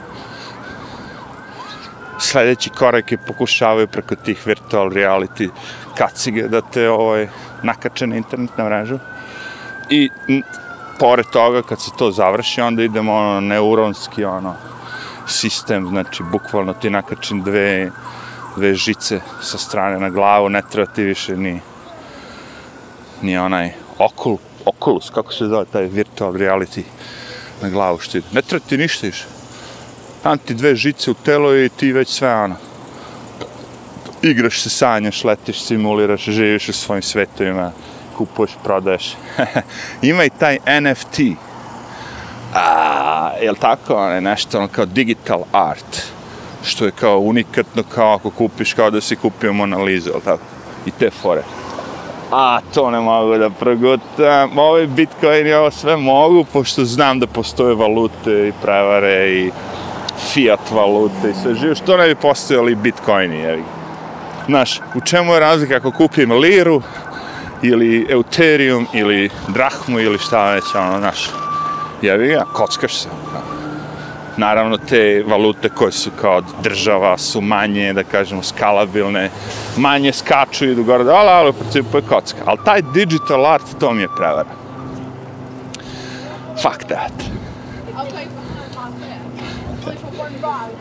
Sljedeći korak je pokušavaju preko tih virtual reality kacige da te ovaj, nakače na internet na mrežu. I pored toga, kad se to završi, onda idemo ono, neuronski ono, sistem, znači bukvalno ti nakačim dve, dve žice sa strane na glavu, ne treba ti više ni, ni onaj okul, Oculus, kako se zove taj virtual reality na glavu što Ne treba ti ništa više. Tam ti dve žice u telo i ti već sve ono. Igraš se, sanjaš, letiš, simuliraš, živiš u svojim svetovima, kupuješ, prodaješ. Ima i taj NFT. A, je li tako? Ono, nešto ono kao digital art. Što je kao unikatno, kao ako kupiš, kao da si kupio Mona Lisa, je li tako? I te fore a to ne mogu da progutam, ovi bitcoin i ovo sve mogu, pošto znam da postoje valute i prevare i fiat valute i sve živo, što ne bi postojali bitcoini, jevi. Znaš, u čemu je razlika ako kupim liru, ili euterium, ili drahmu, ili šta već, ono, znaš, jevi ga, kockaš se, ono. naravno te valute koje su kao država su manje, da kažemo, skalabilne, manje skaču i idu gore, ali, ali u principu je kocka. Ali taj digital art, to mi je prevara. Fuck that.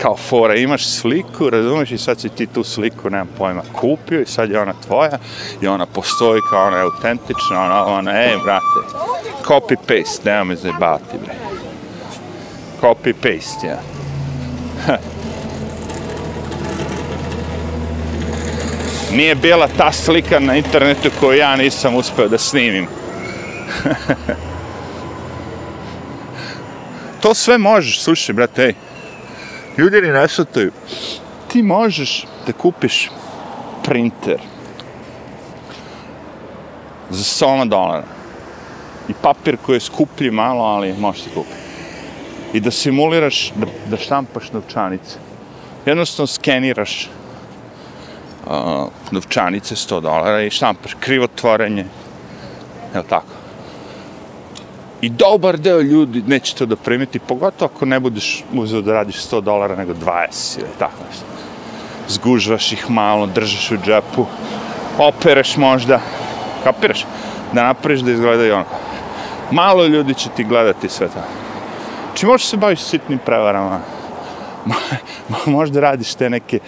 Kao fora, imaš sliku, razumiješ, i sad si ti tu sliku, nemam pojma, kupio i sad je ona tvoja i ona postoji kao ona je autentična, ona, ona, ej, brate, copy-paste, nema me zajebati, bre copy paste, ja. Nije bila ta slika na internetu koju ja nisam uspeo da snimim. to sve možeš, slušaj, brate, ej. Ljudi ne nesutaju. Ti možeš da kupiš printer za 100 dolara i papir koji je skuplji malo, ali možeš se kupiti i da simuliraš da, da štampaš novčanice. Jednostavno skeniraš uh, novčanice 100 dolara i štampaš krivotvorenje. Je tako? I dobar deo ljudi neće to da primiti, pogotovo ako ne budeš uzeo da radiš 100 dolara nego 20 ili tako nešto. Zgužvaš ih malo, držaš u džepu, opereš možda, kapiraš? Da napraviš da izgledaju ono. Malo ljudi će ti gledati sve to. Znači, možeš se baviš sitnim prevarama. Možda radiš te neke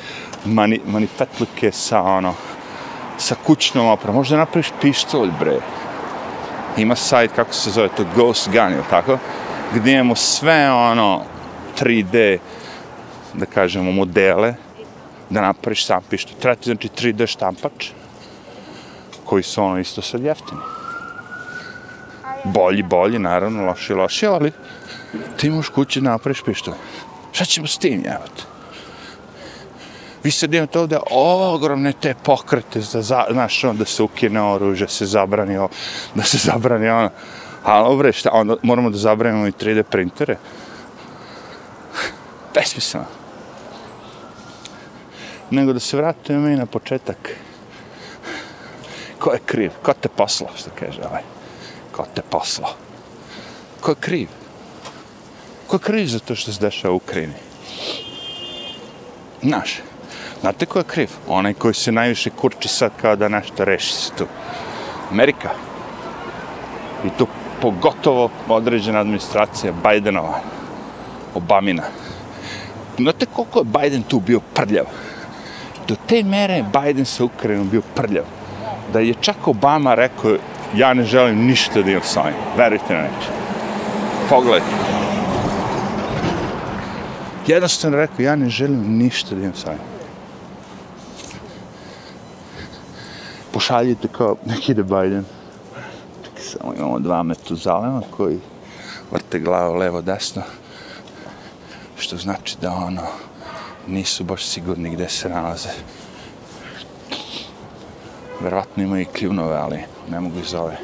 mani, manifetluke sa, ono, sa kućnom opremom. Možda napraviš pištolj, bre. Ima sajt, kako se zove, to Ghost Gun, ili tako? Gdje imamo sve, ono, 3D, da kažemo, modele, da napraviš sam pištu. Treba ti, znači, 3D štampač, koji su, ono, isto sad jeftini. Bolji, bolji, naravno, loši, loši, ali ti možeš kući napraviš pištolj. Šta ćemo s tim, jevati? Vi sad imate ovdje ogromne te pokrete, za, za, znaš, ono, da se ukine oružje, se zabrani ovo, da se zabrani ono. Ali obre, šta, onda moramo da zabranimo i 3D printere. Besmisleno. Nego da se vratimo i na početak. Ko je kriv? Ko te poslao, što kaže ovaj? Ko te poslao? Ko je kriv? Ko je kriv za to što se dešava u Ukrajini? Naš znate ko je kriv? Onaj koji se najviše kurči sad kao da nešto reši se tu. Amerika. I tu pogotovo određena administracija Bidenova, Obamina. Znate koliko je Biden tu bio prljav? Do te mere Biden sa Ukrajinom bio prljav. Da je čak Obama rekao, ja ne želim ništa da imam sa ovim. Verujte na neče. Pogledajte jednostavno rekao, ja ne želim ništa da imam sa ovim. Pošaljite kao, nek ide Biden. Čekaj, samo imamo dva metuzalema koji vrte glavu levo, desno. Što znači da ono, nisu baš sigurni gde se nalaze. Verovatno imaju i kljunove, ali ne mogu iz ove.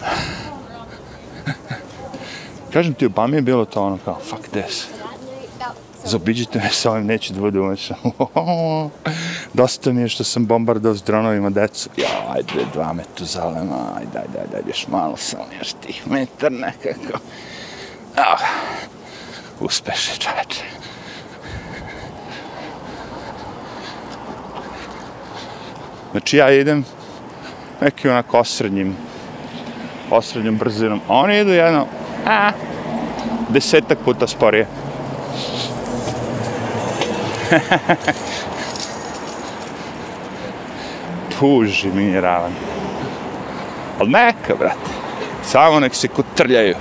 Kažem ti, Obama je bilo to ono kao, fuck this. Zobiđite me sa ovim, neću da bude umešan. Dosta mi je što sam bombardao s dronovima decu. Ja, ajde, dva metu zalema, ajde, ajde, ajde, ajde, još malo sam, još tih metar nekako. Ah, uspeše čače. Znači ja idem neki onako osrednjim, osrednjom brzinom. A oni idu jedno, a, desetak puta sporije. fuži mineralan. Ali neka, brate. Samo nek se kotrljaju.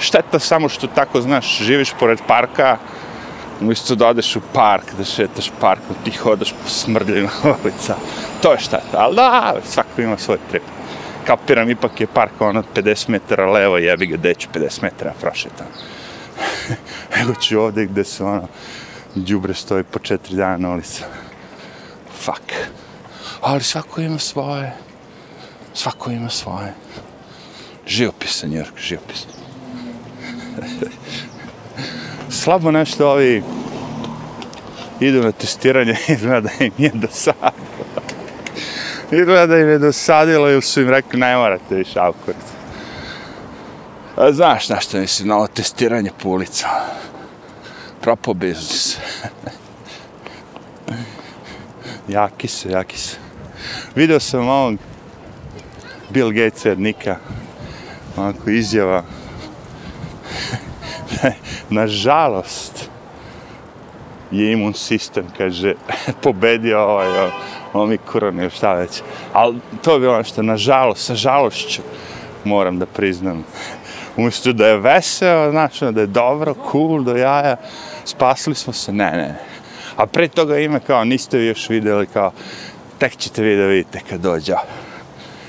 Šteta samo što tako, znaš, živiš pored parka, umjesto da odeš u park, da šetaš parkom, ti hodaš po smrdljima ulica. To je šteta, ali da, svako ima svoj trip. Kapiram, ipak je park ono 50 metara levo, jebi ga, deću 50 metara prošetam. Ego ću ovde gde se ono, džubre stoji po četiri dana na ulica. Fuck. Ali svako ima svoje. Svako ima svoje. Živopis, New York, živopis. Slabo nešto ovi idu na testiranje, izgleda da im je dosadilo. Izgleda da im je dosadilo ili su im rekli ne morate više alkoholicu. A znaš na što mislim, na ovo testiranje po ulicama. Propo biznis jaki su, jaki su. Video sam ovog Bill Gates od Nika, onako izjava. Nažalost, je imun sistem, kaže, pobedio ovaj, ovaj korona, šta već. Ali to je ono bilo nešto, nažalost, sa žalošću, moram da priznam umjesto da je veseo, znači da je dobro, cool, do jaja, spasili smo se, ne, ne. A pre toga ima kao, niste vi još videli kao, tek ćete vi da vidite kad dođe.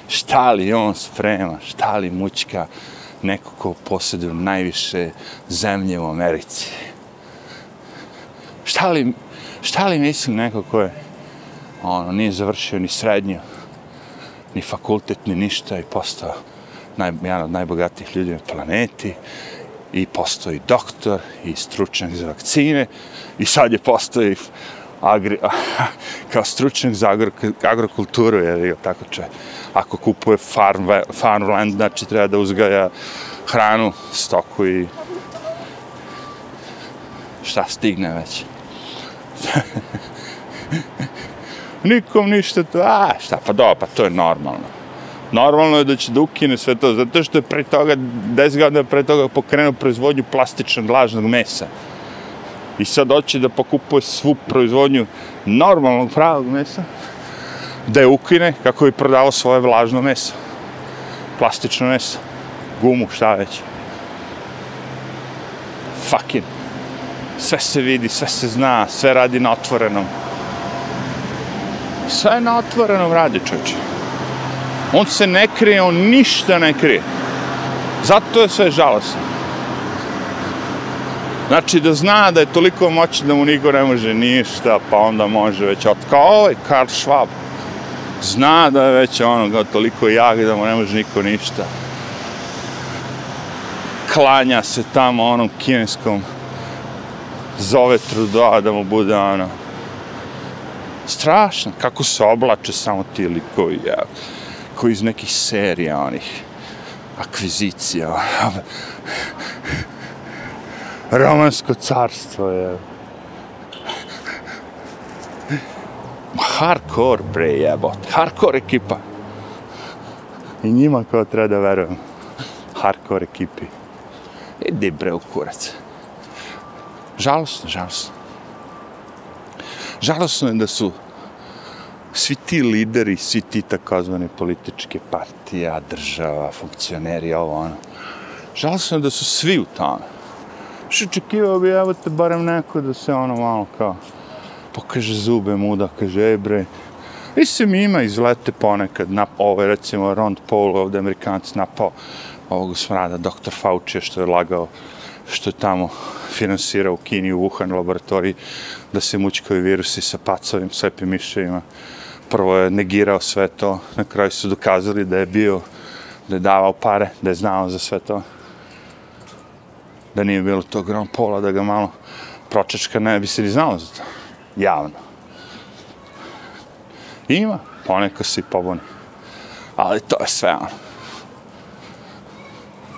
Šta li on sprema, šta li mučka, neko ko posjeduje najviše zemlje u Americi. Šta li, šta li mislim neko ko je, ono, nije završio ni srednju, ni fakultet, ni ništa i postao naj, jedan od najbogatijih ljudi na planeti i postoji doktor i stručnjak za vakcine i sad je postoji agri, kao stručnjak za agro, agrokulturu, jer tako če, ako kupuje farm, farmland, znači treba da uzgaja hranu, stoku i šta stigne već. Nikom ništa to, a šta, pa do, pa to je normalno normalno je da će da ukine sve to, zato što je pre toga, 10 godina pre toga pokrenuo proizvodnju plastičnog lažnog mesa. I sad hoće da pokupuje svu proizvodnju normalnog pravog mesa, da je ukine kako bi prodavao svoje vlažno meso. Plastično meso. Gumu, šta već. Fucking. Sve se vidi, sve se zna, sve radi na otvorenom. Sve na otvorenom radi, čovječe. On se ne krije, on ništa ne krije. Zato je sve žalosno. Znači da zna da je toliko moćan da mu niko ne može ništa, pa onda može već od kao ovaj Karl Schwab. Zna da je već ono kao toliko jak da mu ne može niko ništa. Klanja se tamo onom kineskom zove truda da mu bude ono strašno kako se oblače samo ti likovi ja ko iz nekih serija onih akvizicija. Romansko carstvo je. Hardcore bre jebot hardcore ekipa. I njima kao treba da verujem hardcore ekipi. Idi bre u kurac. Žalostno, žalostno žalostno je da su svi ti lideri, svi ti takozvane političke partije, država, funkcioneri, ovo ono, žalostno da su svi u tome. Što očekivao bi, evo te, barem neko da se ono malo kao pokaže zube muda, kaže, ej bre, mislim ima izlete ponekad, na, ovo je recimo Rond Paul, ovde Amerikanac napao ovog smrada, doktor Fauci, što je lagao, što je tamo finansirao u Kini, u Wuhan laboratoriji, da se mučkaju virusi sa pacovim, slepim miševima prvo je negirao sve to, na kraju su dokazali da je bio, da je davao pare, da je znao za sve to. da nije bilo tog Grand Pola, da ga malo pročečka, ne bi se ni znalo za to. Javno. Ima, poneko se i pobuni. Ali to je sve ono.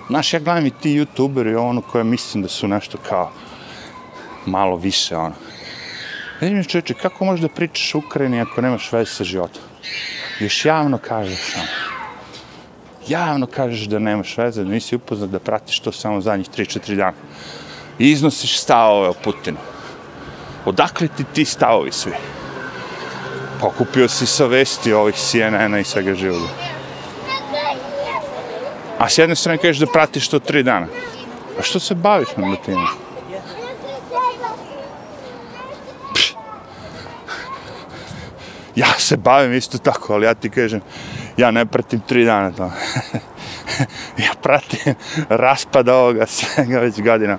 Znaš, ja gledam i ti youtuberi, ono koje mislim da su nešto kao malo više, ono. Vidim čovječe, kako možeš da pričaš o Ukrajini ako nemaš veze sa životom? Još javno kažeš, ono. Javno kažeš da nemaš veze, da nisi upoznat da pratiš to samo zadnjih 3-4 dana. I iznosiš stavove o Putinu. Odakle ti ti stavovi svi? Pokupio si sa vesti ovih CNN-a i svega živoga. A s jedne strane kažeš da pratiš to 3 dana. A što se baviš na time? Se bavim isto tako, ali ja ti kažem, ja ne pratim tri dana to. ja pratim raspad ovoga svega već godina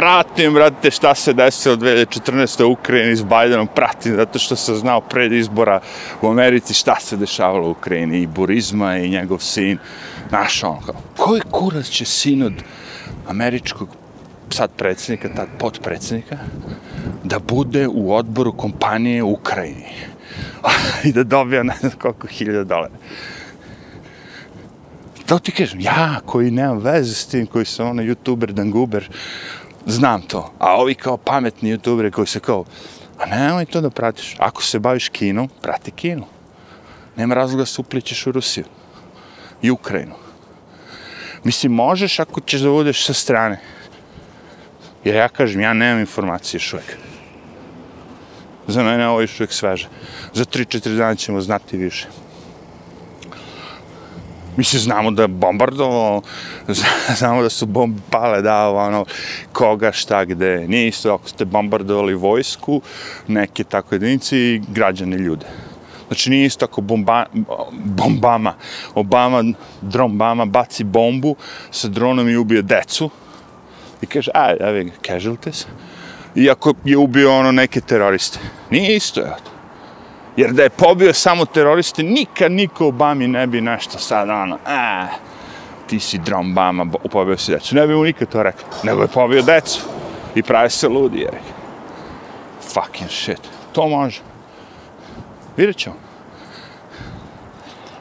pratim, brate, šta se desilo 2014. u Ukrajini s Bajdenom, pratim, zato što sam znao pred izbora u Americi šta se dešavalo u Ukrajini, i Burizma, i njegov sin, naš on, kao, koji kurac će sin od američkog sad predsjednika, tad podpredsjednika, da bude u odboru kompanije u Ukrajini i da dobija ne znam koliko hiljada dolara. To ti kažem, ja koji nemam veze s tim, koji sam ono youtuber, danguber, znam to. A ovi kao pametni youtuberi koji se kao, a nemoj to da pratiš. Ako se baviš kinom, prati kinu. Nema razloga da se upličeš u Rusiju i Ukrajinu. Mislim, možeš ako ćeš da budeš sa strane. Jer ja kažem, ja nemam informacije još uvijek. Za mene ovo je ovaj još uvijek sveže. Za 3-4 dana ćemo znati više. Mi se znamo da je bombardovao, znamo da su bombe pale, da, ono, koga, šta, gde. Nije isto ako ste bombardovali vojsku, neke tako jedinice i građane ljude. Znači, nije isto ako bomba, bombama, Obama, dron Bama, baci bombu sa dronom i ubije decu i kaže, aj, evi, casualties, iako je ubio ono neke teroriste. Nije isto, evo to. Jer da je pobio samo teroriste, nikad niko Obami ne bi nešto sad, ono, a, ti si dron Bama, pobio si decu. Ne bi mu nikad to rekao. Nego je pobio decu. I pravi se ludi, je. Fucking shit. To može. Vidjet ćemo.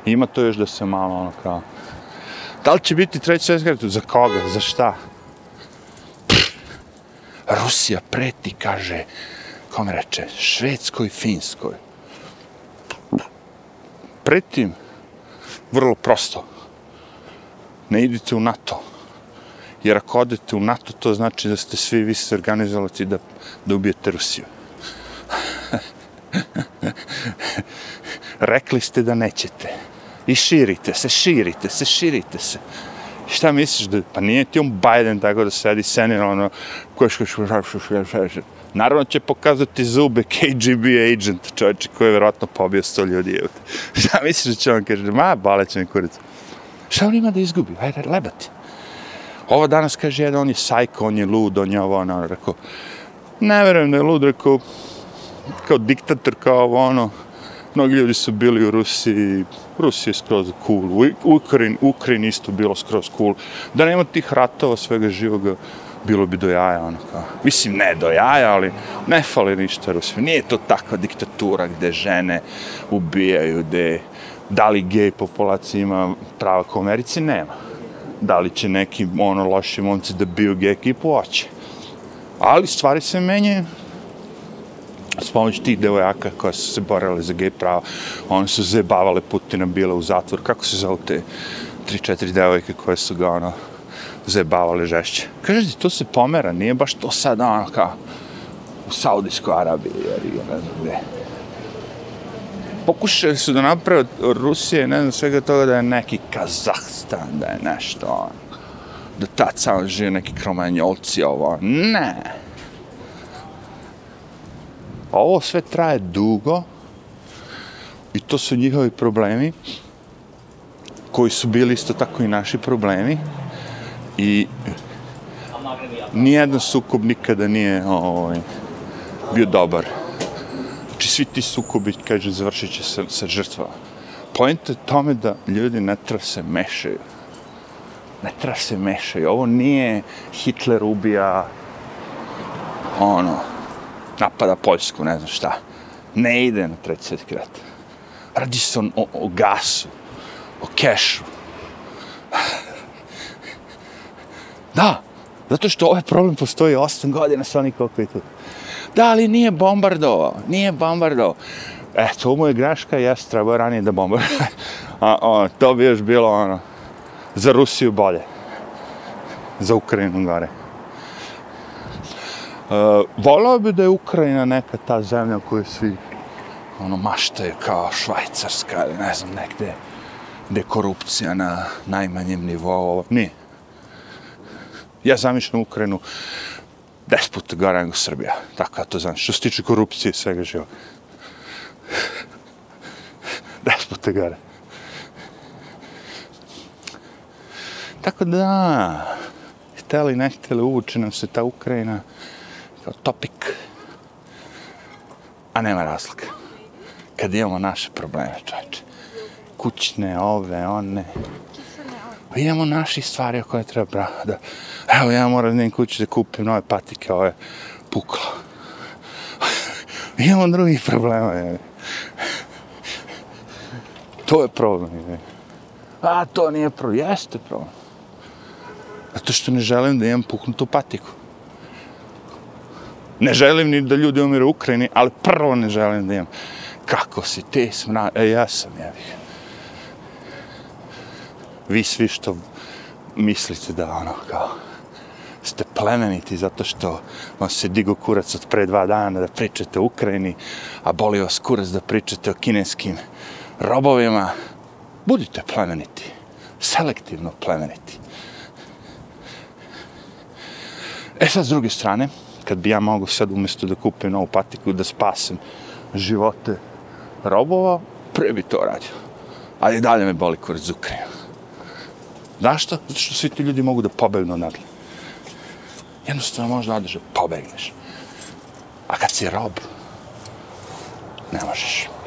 Ima to još da se malo, ono, kao... Da li će biti treći svjetski rat? Za koga? Za šta? Rusija preti, kaže, kom reče, Švedskoj, Finskoj pretim, vrlo prosto, ne idite u NATO. Jer ako odete u NATO, to znači da ste svi vi se organizovali da, da ubijete Rusiju. Rekli ste da nećete. I širite se, širite se, širite se. Šta misliš da, pa nije ti on Biden tako da sedi senir, ono, koš, koš, koš, koš, koš, koš, koš, Naravno će pokazati zube KGB agent, čovječe koji je vjerojatno pobio sto ljudi. Evo. Šta misliš da će on kaže? Ma, baleće mi kurac. Šta on ima da izgubi? Ajde, lebati. Ovo danas kaže jedan, on je sajko, on je lud, on je ovo, ono, ono, rekao, ne verujem da je lud, rekao, kao diktator, kao ovo, ono, mnogi ljudi su bili u Rusiji, Rusija je skroz cool, Ukrajin, Ukrajin isto bilo skroz cool, da nema tih ratova, svega živoga, bilo bi do jaja, ono kao. Mislim, ne do jaja, ali ne fali ništa Rusiju. Nije to takva diktatura gde žene ubijaju, gde da li gej populacija ima prava kao Americi, nema. Da li će neki ono loši momci da biju gej ekipu, hoće. Ali stvari se menjaju, s pomoć tih devojaka koja su se borale za gej prava. One su zebavale Putina, bile u zatvor. Kako se zove te 3-4 devojke koje su ga ono, zebavale žešće. Kaže ti, to se pomera, nije baš to sad ono kao u Saudijskoj Arabiji, jer je ne znam gde. Pokušali su da naprave od Rusije, ne znam svega toga da je neki Kazahstan, da je nešto ono, da tad samo žive neki kromanjolci, ovo, ono. ne. Ovo sve traje dugo i to su njihovi problemi koji su bili isto tako i naši problemi i nijedan sukob nikada nije ovaj, bio dobar. Znači svi ti sukobi, kaže, završit će se sa žrtvama. Pojenta je tome da ljudi ne treba se mešaju. Ne treba se mešaju. Ovo nije Hitler ubija ono, napada Poljsku, ne znam šta. Ne ide na treći svjetski rat. Radi se o, o gasu, o kešu. Da, zato što ovaj problem postoji 8 godina sa onih koliko je tu. Da, ali nije bombardovao, nije bombardovao. E, to mu je greška, jes, trebao ranije da bombarduje. A, o, to bi još bilo, ono, za Rusiju bolje. Za Ukrajinu gore. Eh, Volao bi da je Ukrajina neka ta zemlja koju svi ono maštaju kao švajcarska ili ne znam negde gde korupcija na najmanjem nivou. Nije. Ja zamišljam Ukrajinu deset puta gore nego Srbija. Tako ja to znam. Što se tiče korupcije i svega živa. deset puta gore. Tako da, hteli, ne hteli, uvuče nam se ta Ukrajina kao topik. A nema razlika. Kad imamo naše probleme, čovječe. Kućne, ove, one. Pa imamo naši stvari o koje treba da... Evo, ja moram da kući da kupim nove patike, ove puklo. imamo drugih problema, je. To je problem, je. A, to nije problem. Jeste problem. Zato što ne želim da imam puknutu patiku. Ne želim ni da ljudi umiru u Ukrajini, ali prvo ne želim da imam. Kako si te smra... E, ja sam, ja bih. Vi svi što mislite da ono kao ste plemeniti zato što vam se digo kurac od pre dva dana da pričate o Ukrajini, a boli vas kurac da pričate o kineskim robovima, budite plemeniti. Selektivno plemeniti. E sad, s druge strane, kad bi ja mogu sad umjesto da kupim novu patiku da spasem živote robova, pre bi to radio. Ali dalje me boli kurac za Ukrajinu. što? Zato što svi ti ljudi mogu da pobegnu nadle. Jednostavno možda odeš da pobegneš. A kad si rob, ne možeš.